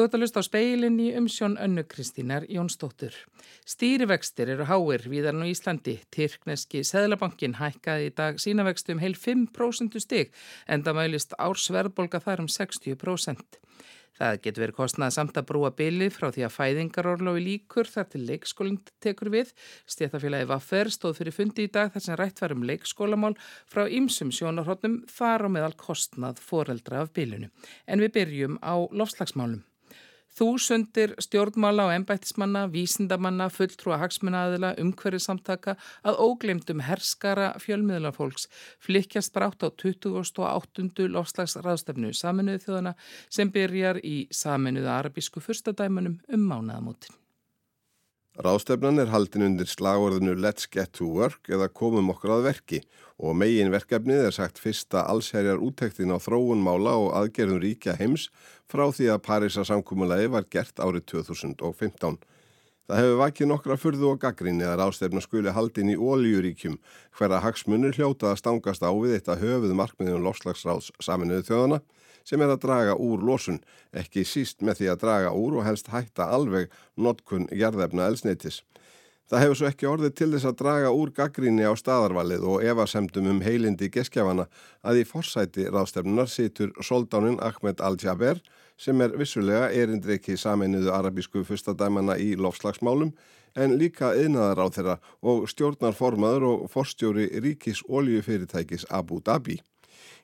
Þú ert að lusta á speilin í umsjón önnu Kristínar Jónsdóttur. Stýrivextir eru háir viðarn á Íslandi. Tyrkneski Seðlabankin hækkaði í dag sínavextu um heil 5% stig en það mælist ársverðbolga þar um 60%. Það getur verið kostnað samt að brúa bilið frá því að fæðingarorlofi líkur þar til leikskólinn tekur við. Stéttafélagi Vaffer stóð fyrir fundi í dag þar sem rætt var um leikskólamál frá ymsum sjónarhóttnum þar á meðal kostnað foreldra af bilinu. En við byrjum á lofslagsmálum. Þúsundir stjórnmála og ennbættismanna, vísindamanna, fulltrúa hagsmunnaðila, umhverfið samtaka að óglemdum herskara fjölmiðlafólks flikjast brátt á 28. lofslagsraðstefnu saminuðu þjóðana sem byrjar í saminuðu arabísku fyrstadæmanum um mánaðamótin. Ráðstefnan er haldin undir slagorðinu Let's Get to Work eða komum okkur að verki og megin verkefnið er sagt fyrsta allsherjar úttektin á þróun mála og aðgerðum ríkja heims frá því að Parísa samkúmulagi var gert árið 2015. Það hefur vakið nokkra fyrðu og gaggrinni að ráðstefna skuli haldin í ólíuríkjum hverja hagsmunur hljótað að stangast á við eitt að höfuð markmiðum lofslagsráðs saminuðu þjóðana sem er að draga úr losun, ekki síst með því að draga úr og helst hætta alveg notkun gerðefna elsneitis. Það hefur svo ekki orðið til þess að draga úr gaggríni á staðarvalið og evasemdum um heilindi geskjafana að í forsæti ráðstefnunar situr soldánin Ahmed Al-Jaber sem er vissulega erindreiki saminuðu arabísku fyrstadæmana í lofslagsmálum en líka yðnaðar á þeirra og stjórnarformaður og forstjóri ríkis oljufyrirtækis Abu Dhabi.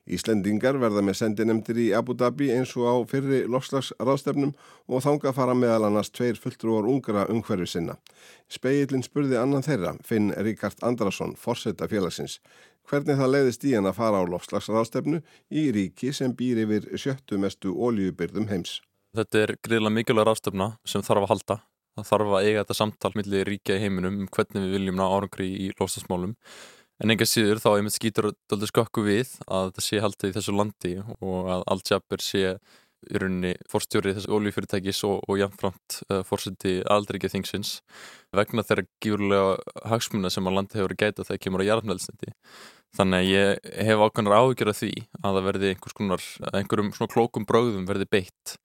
Íslendingar verða með sendinemdir í Abu Dhabi eins og á fyrri lofslagsráðstefnum og þanga fara meðal annars tveir fulltrúar ungra umhverfi sinna. Speillin spurði annan þeirra, Finn Ríkard Andrason, forsetta félagsins, hvernig það leiðist í hann að fara á lofslagsráðstefnu í ríki sem býr yfir sjöttu mestu óljubyrðum heims. Þetta er greiðilega mikilvæg ráðstefna sem þarf að halda. Það þarf að eiga þetta samtal millir ríkja í heiminum um hvernig við viljum ná árangri í lofslagsmálum. En enga síður þá einmitt skýtur doldið skokku við að þetta sé haldið í þessu landi og að Al-Jabir sé í rauninni fórstjórið þessu ólífyrirtækis og, og jafnframt uh, fórseti aldrei þingsins vegna þeirra gífurlega hagsmuna sem að landi hefur gæta þegar kemur á jarðmælsniti. Þannig að ég hef ákveðnar áhugjör af því að það verði konar, einhverjum svona klókum bráðum verði beitt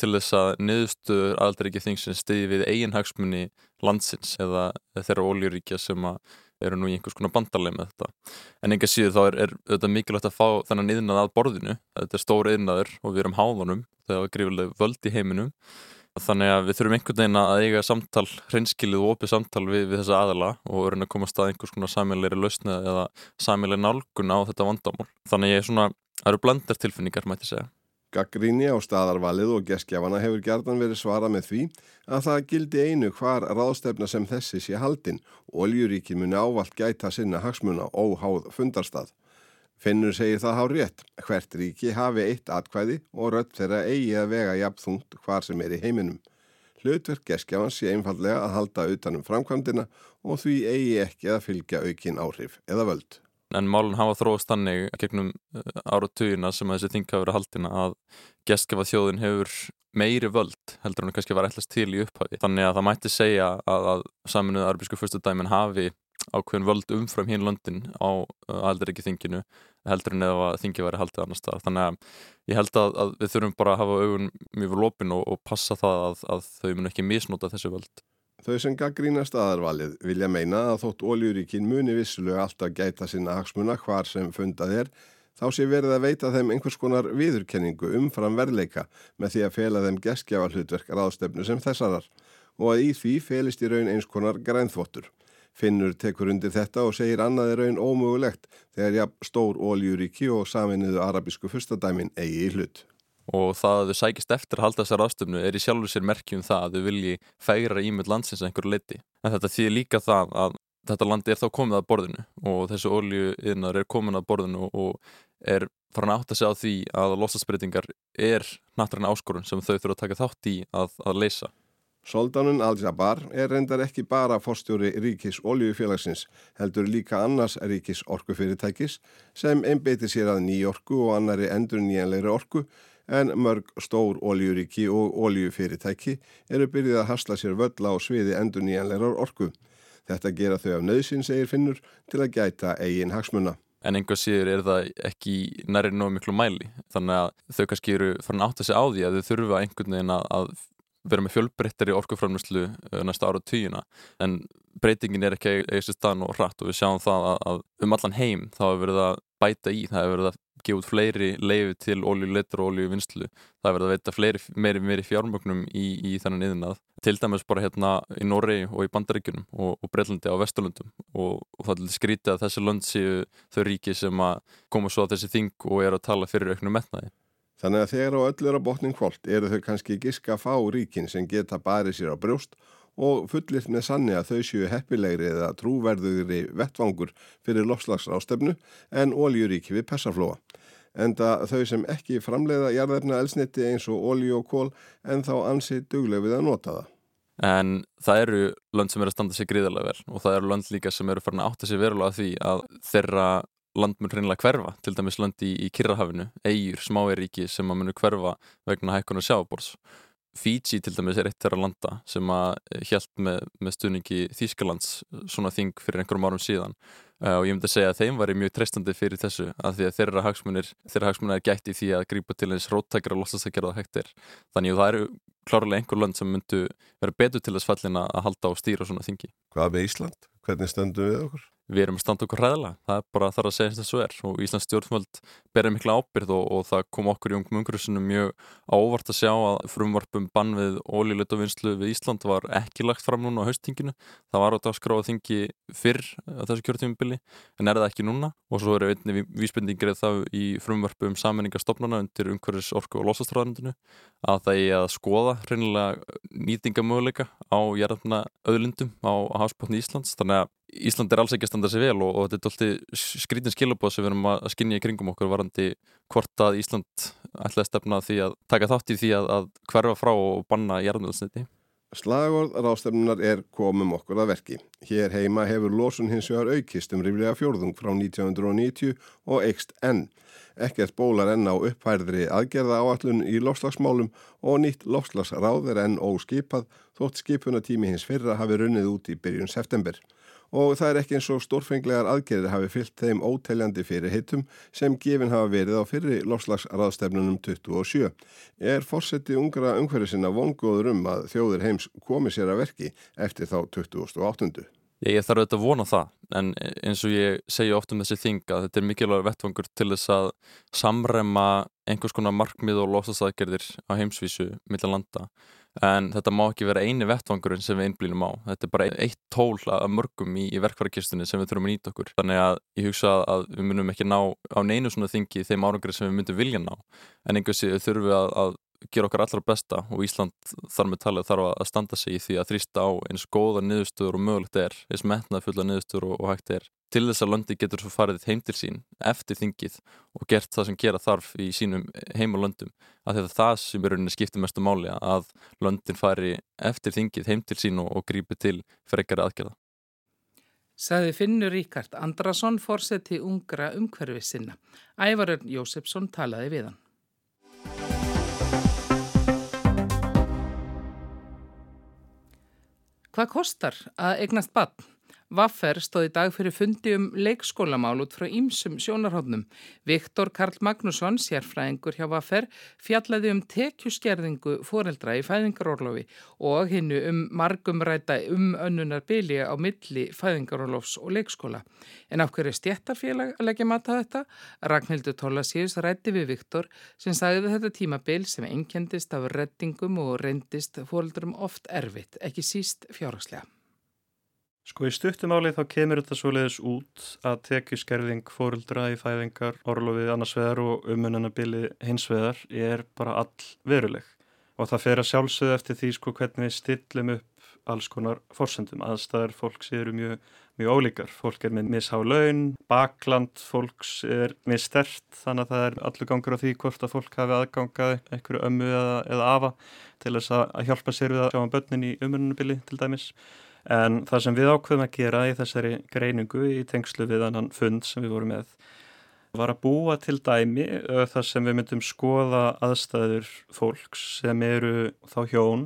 til þess að niðurstöður aldrei ekki þingsins stiði við eigin hagsmunni landsins eða þeirra ólíuríkja sem eru nú í einhvers konar bandarlega með þetta. En enga síður þá er, er þetta mikilvægt að fá þennan yðnað að borðinu. Þetta er stóri yðnaður og við erum háðunum þegar við grífileg völd í heiminum þannig að við þurfum einhvern veginn að eiga samtal, hreinskilið og opið samtal við, við þessa aðala og verðum að komast að einhvers konar samíleiri lausna eða samíleiri nálgun á þetta vandamál. Þannig ég er svona, það eru blandar tilfinningar mætti segja. Gaggríni á staðarvalið og geskjafana hefur gerðan verið svara með því að það gildi einu hvar ráðstefna sem þessi sé haldinn og oljuríkin muni ávalt gæta sinna hagsmuna óháð fundarstað. Finnur segir það há rétt, hvert ríki hafi eitt atkvæði og rött þeirra eigi að vega jafnþungt hvar sem er í heiminum. Hlutverk geskjafans sé einfallega að halda utanum framkvæmdina og því eigi ekki að fylgja aukin áhrif eða völd. En málun hafa þróast þannig gegnum eh, áratugina sem að þessi þing hafa verið haldina að gestgefa þjóðin hefur meiri völd heldur hann kannski var ætlast til í upphafi. Þannig að það mætti segja að, að saminuða arbísku fyrstudæmin hafi ákveðin völd umfram hinn löndin á eh, aldaríki þinginu heldur en eða þingi væri haldið annars staðar þannig að ég held að, að við þurfum bara að hafa augun mjög fyrir lópin og, og passa það að, að þau mun ekki misnóta þessu völd Þau sem gaggrína staðarvalið vilja meina að þótt óljuríkin muni vissulega alltaf gæta sinna hagsmuna hvar sem fundað er, þá sé verið að veita þeim einhvers konar viðurkenningu umfram verleika með því að fela þeim geskjafa hlutverk ráðstefnu sem þessarar og að í því felist í raun eins konar grænþvottur. Finnur tekur undir þetta og segir annaði raun ómögulegt þegar ja, stór óljuríki og saminuðu arabísku fyrstadæmin eigi í hlut og það að þau sækist eftir að halda þessar ástöfnu er í sjálfu sér merkjum það að þau vilji færa ímynd landsins einhverju leiti. En þetta þýðir líka það að þetta landi er þá komið að borðinu og þessu oljuinnar er komin að borðinu og er farin að segja á því að losasbreytingar er náttúrulega áskorun sem þau þurfa að taka þátt í að, að leysa. Soldanun Al-Jabbar er reyndar ekki bara fórstjóri ríkis oljufélagsins, heldur líka annars ríkis orkufyrirtækis sem einbeiti sér að nýjorku og annari endur nýjanleiri orku en mörg stór óljuríki og óljufyrirtæki eru byrjuð að hasla sér völla á sviði endur nýjanlegar orku. Þetta gera þau af nöðsin, segir Finnur, til að gæta eigin hagsmunna. en einhver síður er það ekki næri nóg miklu mæli þannig að þau kannski eru farin átt að segja á því að þau þurfa einhvern veginn að vera með fjölbreyttari orkuframnuslu eh, næsta ára tíuna en breytingin er ekki eða stann og hratt og við sjáum það að, að um allan heim þá hefur verið að bæta í, það hefur verið að gefa út fleiri leiði til óljuleitur og óljuvinnslu það hefur verið að veita fleiri, meiri, meiri fjármögnum í, í þannig yðinað til dæmis bara hérna í Norri og í Bandaríkunum og, og Breitlandi á Vesturlundum og, og það er skrítið að þessi lönd séu þau ríki sem að koma svo að þessi þing og er að tala fyrir auknum metnaði Þannig að þegar á öllur á botning kvólt eru þau kannski giska fá ríkin sem geta barið sér á brjóst og fullirt með sanni að þau séu heppilegri eða trúverðugri vettvangur fyrir lofslagsrástefnu en óljuríki við Persaflóa. Enda þau sem ekki framleiða jarðefna elsniti eins og ólju og kól en þá ansið dugleg við að nota það. En það eru lönd sem eru að standa sér gríðarlega vel og það eru lönd líka sem eru farin að átta sér verulega því að þeirra land mun reynilega hverfa, til dæmis land í, í Kirrahafinu, eigur, smáeríki sem að munu hverfa vegna hækkuna sjábors. Fiji til dæmis er eitt þeirra landa sem að hjælt með, með stuðningi Þýskalands svona þing fyrir einhverjum árum síðan uh, og ég myndi að segja að þeim var mjög treystandi fyrir þessu að því að þeirra hagsmunir, þeirra hagsmunir er gætt í því að grípa til eins róttækra og losast að gera það hægtir. Þannig að það eru klárlega einhver land sem myndu vera betur til þess fallin að halda á stýra svona þingi. Hvað með Ísland? Hvernig stöndum við okkur? Við erum að standa okkur hræðilega, það er bara þar að segja þess að svo er. Og Íslands stjórnvöld berið mikla ábyrð og, og það kom okkur í ungum umhverfisinu mjög ávart að sjá að frumvarpum bann við ólíleitt og vinslu við Ísland var ekki lagt fram núna á haustinginu, það var á dagskráða þingi fyrr á þessu kjörtímubili en er það ekki núna? Og svo eru einni vísbendingir það í frumvarpum sammenningarstofnana undir umhverfis orku og losastræðandinu að það er að skoða reynilega nýtingamöguleika á jæratna öðlundum á hafsbótni Íslands. Þannig að Ísland er alls ekki að standa sig vel og, og þetta er alltaf skrítin skilabóð sem við erum að skinja í kringum okkur varandi hvort að Ísland ætlaði að stefna því að taka þátt í því að, að hverfa frá og banna jærnöðsniti. Slagorð rástefnunar er komum okkur að verki. Hér heima hefur losun hins vegar aukist um ríflega fjórðung frá 1990 og eikst enn. Ekkert bólar enn á upphærðri aðgerða áallun í lofslagsmálum og nýtt lofslagsráð er enn óskipað þótt skipunatími hins fyrra hafi runnið út í byrjun september og það er ekki eins og stórfenglegar aðgerðir hafi fyllt þeim óteljandi fyrir hittum sem gefin hafa verið á fyrri lofslagsraðstefnunum 27. Er fórseti ungra umhverfisina vongóður um að þjóður heims komi sér að verki eftir þá 28. Ég, ég þarf auðvitað að vona það, en eins og ég segja oft um þessi þinga, þetta er mikilvægur vettvangur til þess að samrema einhvers konar markmið og lofslagsraðgerðir á heimsvísu millir landa en þetta má ekki vera eini vettvangurinn sem við einblýnum á. Þetta er bara eitt tól að mörgum í, í verkvarakistunni sem við þurfum að nýta okkur. Þannig að ég hugsa að við munum ekki ná á neinu svona þingi þeim árangri sem við myndum vilja ná. En einhversi þurfum við að, að gera okkar allra besta og Ísland þar með talið þarf að standa sig í því að þrýsta á eins góða niðurstöður og mögulegt er eins metnað fulla niðurstöður og, og hægt er til þess að löndi getur svo farið heim til sín eftir þingið og gert það sem gera þarf í sínum heim og löndum að þetta er það sem er rauninni skiptið mestu máli að löndin fari eftir þingið heim til sín og, og grípi til frekari aðgerða. Saði Finnur Ríkard Andrason fórseti ungra umhverfið sinna. Ævarur Jósefsson talaði við hann. Hvað kostar að eignast bann? Vaffer stóði dag fyrir fundi um leikskólamál út frá ýmsum sjónarhóðnum. Viktor Karl Magnusson, sérfræðingur hjá Vaffer, fjallaði um tekjuskerðingu foreldra í fæðingarorlofi og hinnu um margumræta um önnunar bylji á milli fæðingarorlofs og leikskóla. En af hverju stjættarfélag að leggja mat að þetta? Ragnhildur Tólasíus rætti við Viktor sem sagði þetta tímabil sem ennkendist af reddingum og reyndist foreldrum oft erfitt, ekki síst fjárhagslega. Sko í stuttumáli þá kemur þetta svoleiðis út að tekju skerðing fóruldra í fæðingar orlofið annars veðar og umunanabili hins veðar er bara all veruleg og það fer að sjálfsögða eftir því sko hvernig við stillum upp alls konar fórsendum aðstæðar fólks eru mjög, mjög ólíkar. Fólk er með mishá laun, bakland fólks er mjög stert þannig að það er allur gangur á því hvort að fólk hafi aðgangað einhverju ömmu eða, eða afa til þess að hjálpa sér við að sjá um börnin í umunanabili til dæmis En það sem við ákveðum að gera í þessari greiningu í tengslu við annan fund sem við vorum með var að búa til dæmi þar sem við myndum skoða aðstæður fólks sem eru þá hjón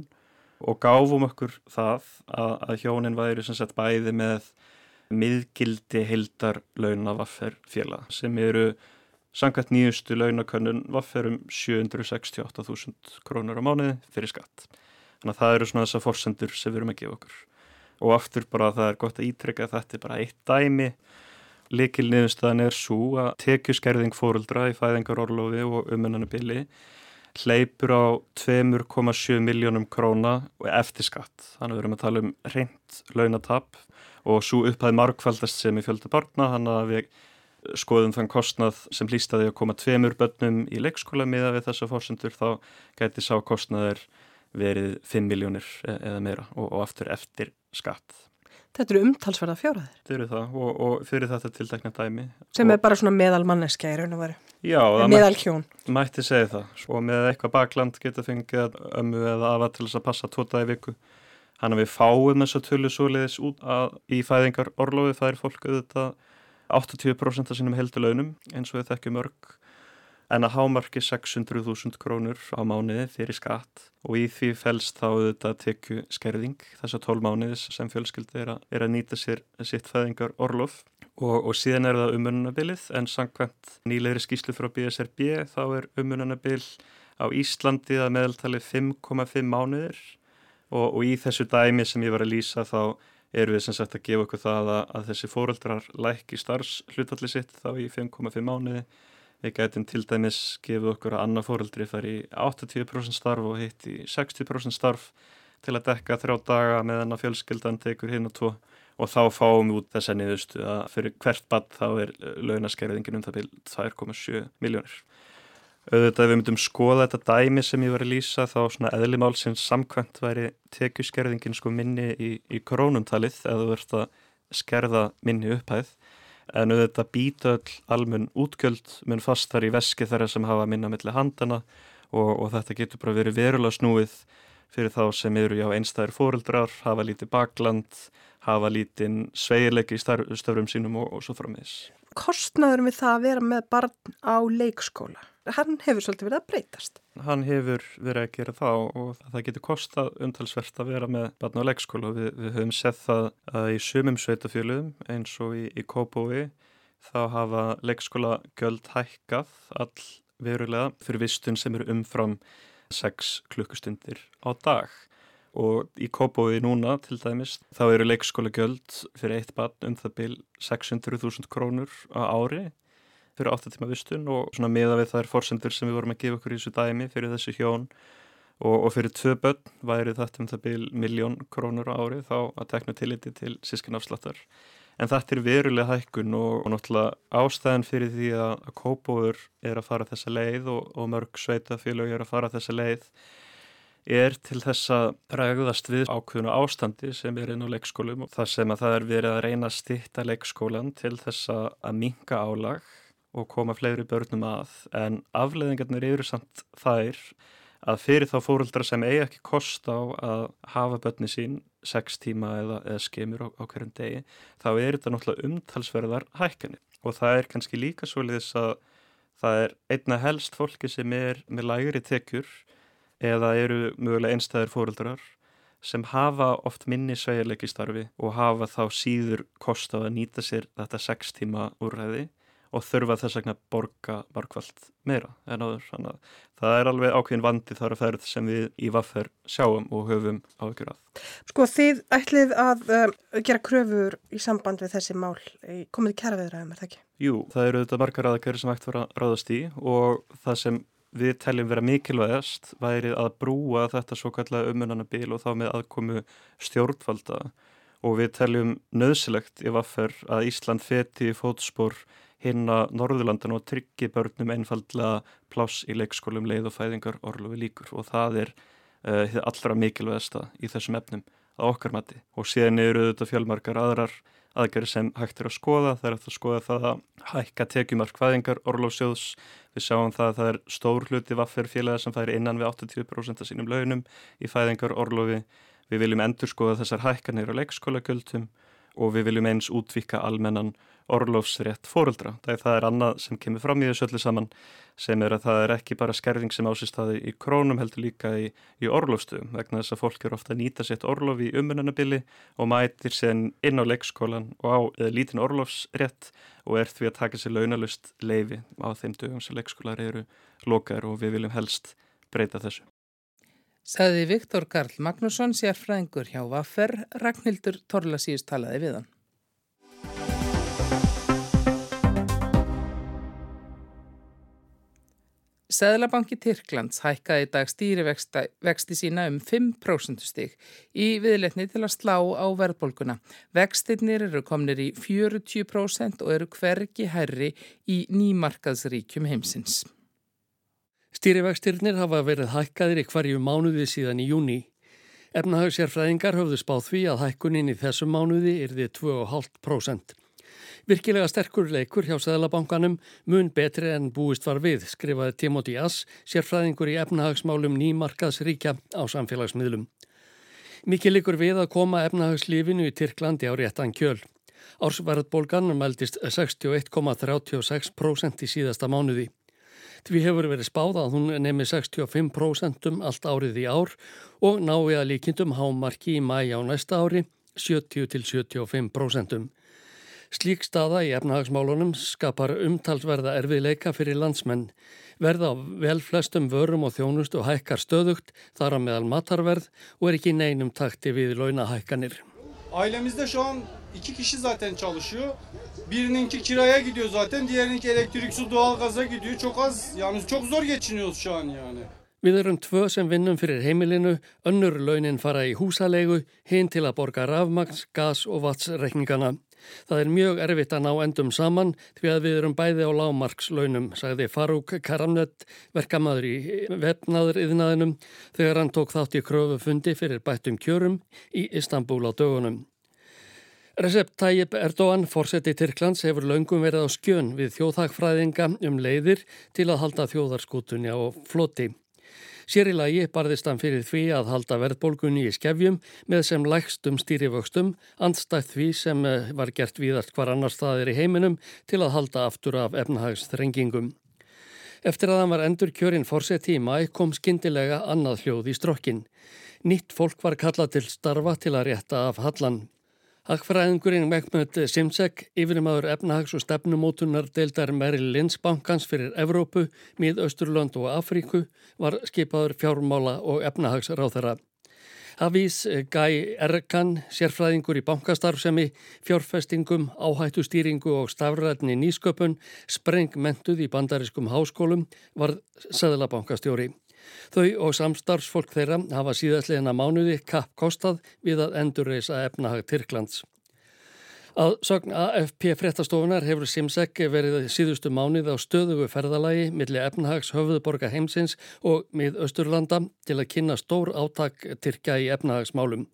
og gáfum okkur það að, hjónin væri sem sagt bæði með miðgildi heildar launa vafferfélag sem eru Sangat nýjustu launakönnun vafferum 768.000 krónur á mánuði fyrir skatt. Þannig að það eru svona þessar forsendur sem við erum að gefa okkur. Og aftur bara það er gott að ítrekka þetta er bara eitt dæmi. Likil niðurstaðan er svo að tekjuskerðing fóruldra í fæðingarorlofi og umunanabili hleypur á 2,7 miljónum króna eftir skatt. Þannig að við erum að tala um reynd launatapp og svo upphæði markfaldast sem í fjölda barna, þannig að við skoðum þann kostnað sem hlýstaði að koma tveimur börnum í leikskóla miða við þessa fórsendur þá gæti sá kostnaður verið 5 miljónir e- eða meira og, og aftur eftir skatt. Þetta eru umtalsverða fjóraðir. Þetta eru það og, og fyrir þetta tiltekna dæmi. Sem og, er bara svona meðal manneska í raun og veru. Já. Meðal hjón. Mætti segja það og með eitthvað bakland geta fengið ömmu eða afa til þess að passa tóta í viku. Hann að við fáum þess að tölu svo leiðis út að í fæðingar orlofi fær fólk auðvitað 80% af sínum heldur launum eins og við þekkjum örg en að hámarki 600.000 krónur á mánuði fyrir skatt. Og í því fælst þá þetta tekju skerðing þess að 12 mánuðis sem fjölskyldi er, er að nýta sér sitt fæðingar orlof og, og síðan er það umunanabilið en sangkvæmt nýlegri skýslu frá BSRB þá er umunanabil á Íslandi að meðaltali 5,5 mánuðir. Og, og í þessu dæmi sem ég var að lýsa þá erum við sem sagt að gefa okkur það að, að þessi fóreldrar lækki starfs hlutalli sitt þá í 5,5 mánuði. Við gætum til dæmis gefið okkur að annað fóreldri fær í 80% starf og hitt í 60% starf til að dekka þrjá daga meðan að fjölskyldan tekur hinn og tvo. Og þá fáum við út þessa niðurstu að fyrir hvert bad þá er launaskerðingin um það byrj 2,7 miljónir auðvitað við myndum skoða þetta dæmi sem ég var að lýsa þá svona eðlimál sem samkvæmt væri tekjuskerðingin sko minni í, í krónumtalið eða ert að skerða minni upphæð en auðvitað býta öll almun útgjöld mun fast þar í veski þar sem hafa minna millir handana og, og þetta getur bara verið verulega snúið fyrir þá sem eru já einstæðir fóreldrar, hafa lítið bakland, hafa lítið sveigleiki í stöfrum sínum og, og svo framins. Kostnaður við það að vera með barn á leikskóla? Hann hefur svolítið verið að breytast. Hann hefur verið að gera það og það getur kostað umtalsvert að vera með barn á leikskóla. Og við, við höfum sett það að í sumum sveitafjölum eins og í, í Kópói þá hafa leikskóla göld hækkað all verulega fyrir vistun sem eru umfram 6 klukkustundir á dag. Og í Kópói núna til dæmis þá eru leikskóla göld fyrir eitt barn um það byl 600.000 krónur á ári fyrir 8 tíma vistun og svona miða við þær forsendur sem við vorum að gefa okkur í þessu dæmi fyrir þessu hjón og, og fyrir tvö börn væri þetta um það byrj miljón krónur á ári þá að tekna tilliti til sískinafslattar. En þetta er verulega hækkun og, og náttúrulega ástæðan fyrir því að, að kópóður er að fara þessa leið og, og mörg sveitafélög er að fara þessa leið er til þess að rægðast við ákveðinu ástandi sem er inn á leikskólum og það sem að það er verið að reyna að stitta leikskólan til þess að minka álag og koma fleiri börnum að en afleðingarnir eru samt þær að fyrir þá fóruldra sem eigi ekki kost á að hafa börni sín 6 tíma eða, eða skemur á, á hverjum degi þá er þetta náttúrulega umtalsverðar hækkanir. Og það er kannski líka svolítið að það er einna helst fólki sem er með lægri tekjur eða eru mögulega einstæðir fóruldrar sem hafa oft minni sveigleiki starfi og hafa þá síður kost á að nýta sér þetta 6 tíma úrræði og þurfa þess að borga markvallt meira en áður. Þannig að það er alveg ákveðin vandi þar að ferð sem við í vaffer sjáum og höfum áhugjur að. Sko þið ætlið að uh, gera kröfur í samband við þessi mál komið kæra viðræðum, er það ekki? Jú, það eru þetta margar aðgæri sem ætti að ráðast í og það sem við teljum vera mikilvægast væri að brúa þetta svo kallega umunanabil og þá með aðkomu stjórnvalda og við teljum nöðsilegt í vaffer að Ísland feti fótspór hinn að Norðurlandan og tryggi börnum einfallega pláss í leikskólum leið og fæðingar orlufi líkur og það er uh, allra mikilvægasta í þessum efnum að okkar mati. Og síðan eru þetta fjölmarkar aðrar aðgerri sem hægt er að skoða. Það er að skoða það að hækka tekjumark fæðingar orlofsjóðs við sjáum það að það er stór hluti vaffir félaga sem færi innan við 80% af sínum launum í fæðingar orlofi. Við viljum endur skoða þessar hækkanir á leikskólagjöldum og við viljum eins útvikka almennan orlofsrétt fóruldra. Það er annað sem kemur fram í þessu öllu saman sem er að það er ekki bara skerðing sem ásist aði í krónum heldur líka í, í orlofstöðum vegna þess að fólk eru ofta að nýta sétt orlof í umönanabili og mætir sen inn á leikskólan og á lítin orlofsrétt og er því að taka sér launalust leifi á þeim dögum sem leikskólar eru lokaður og við viljum helst breyta þessu. Saði Viktor Karl Magnússon sérfræðingur hjá Vaffer, Ragnhildur Torlasíus talaði við hann. Sæðlabanki Tyrklands hækkaði í dag stýrivexti sína um 5% stig í viðletni til að slá á verðbólguna. Vextinnir eru komnir í 40% og eru hvergi herri í nýmarkaðsríkjum heimsins. Stýrivextirnir hafa verið hækkaðir í hverju mánuði síðan í júni. Efnahagsjárfræðingar höfðu spáð því að hækkunin í þessum mánuði því 2,5%. Virkilega sterkur leikur hjá Sæðlabankanum mun betri en búist var við, skrifaði Timothy Ass, sérfræðingur í efnahagsmálum nýmarkaðsríkja á samfélagsmiðlum. Mikið likur við að koma efnahagslífinu í Tyrklandi á réttan kjöl. Ársverðbólgan meldist 61,36% í síðasta mánuði. Því hefur verið spáð að hún nemi 65% um allt árið í ár og nái að líkindum hámarki í mæi á næsta ári 70-75%. Slík staða í efnahagsmálunum skapar umtalsverða erfiðleika fyrir landsmenn, verða á vel flestum vörum og þjónust og hækkar stöðugt þar á meðal matarverð og er ekki neinum takti við launahækkanir. Ailemizde şu an iki kişi zaten çalışıyor. Birininki kiraya gidiyor zaten, diğerininki elektrik, su, doğalgaza gidiyor. Çok az, yani çok zor geçiniyoruz şu an yani. Við erum tvö sem vinnum fyrir heimilinu, önnur launin fara í húsalegu, hinn til að borga rafmagns, gas og vatsreikningana. Það er mjög erfitt að ná endum saman því að við erum bæði á lágmarkslaunum, sagði Farúk Karamnett, verkamaður í vefnaður yðnaðinum, þegar hann tók þátt í kröfufundi fyrir bættum kjörum í Istanbul á dögunum. Recep Tayyip Erdogan, fórseti Tyrklands, hefur laungum verið á skjön við þjóðhagfræðinga um leiðir til að halda þjóðarskútunni á floti. Sér í lagi barðist hann fyrir því að halda verðbólgunni í skefjum með sem lægstum stýrivöxtum, andstætt því sem eh, var gert víðart hvar annar staðir í heiminum til að halda aftur af efnahagsþrengingum. Eftir að hann var endur kjörinn fórseti í mæ kom skindilega annað hljóð í strokkin. Nýtt fólk var kallað til starfa til að rétta af hallan. Hagfræðingurinn Mekmund Simsek, yfirmaður efnahags- og stefnumótunar deildar Merrill Lynch bankans fyrir Evrópu, Mið-Östurlönd og Afríku var skipaður fjármála og efnahagsráþara. Hafís Guy Erkan, sérfræðingur í bankastarfsemi, fjárfestingum, áhættustýringu og stafræðni nýsköpun, sprengmentuð í bandariskum háskólum, var Sæðlabankastjóri. Þau og samstarfsfólk þeirra hafa síðastlegina mánuði kapp kostað við að endurreisa efnahag Tyrklands. Að sögn AFP fréttastofunar hefur Simsek verið síðustu mánuð á stöðugu ferðalagi millir efnahags höfuðborga heimsins og mið Östurlanda til að kynna stór átak Tyrkja í efnahagsmálum.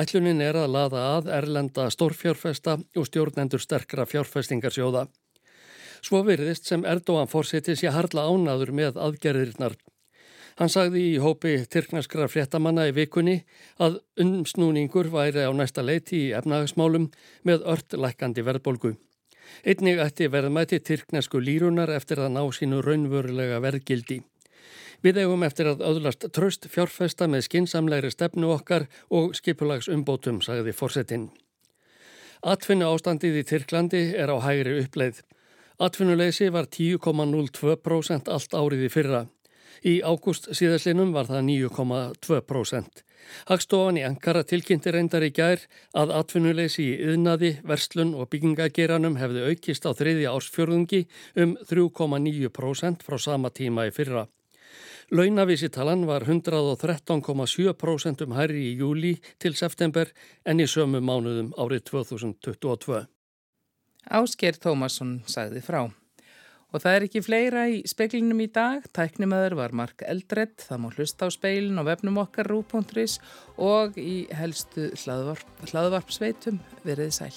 Ætlunin er að laða að erlenda stórfjárfesta og stjórnendur sterkra fjárfestingarsjóða. Svo veriðist sem Erdóan fórseti sé harla ánaður með aðgerðirnar Hann sagði í hópi Tyrknaskra fréttamanna í vikunni að umsnúningur væri á næsta leiti í efnahagsmálum með ört lækandi verðbolgu. Einnig ætti verðmæti Tyrknasku lírunar eftir að ná sínu raunvörulega verðgildi. Við eigum eftir að öðlast tröst fjárfesta með skinsamlegri stefnu okkar og skipulags umbótum, sagði fórsetin. Atfinnu ástandið í Tyrklandi er á hægri uppleið. Atfinnuleysi var 10,02% allt árið í fyrra. Í ágúst síðaslinum var það 9,2%. Hagstofan í Ankara tilkynnti reyndar í gær að atvinnuleysi í yðnaði, verslun og byggingageranum hefði aukist á þriðja ársfjörðungi um 3,9% frá sama tíma í fyrra. Launavísitalan var 113,7% um hærri í júli til september en í sömu mánuðum árið 2022. Ásker Tómasson sagði frá. Og það er ekki fleira í speiklinum í dag. Tæknimaður var Mark Eldredd, það má hlusta á speilin og vefnum okkar rú.is og í helstu hlaðvarp, hlaðvarpsveitum verið sæl.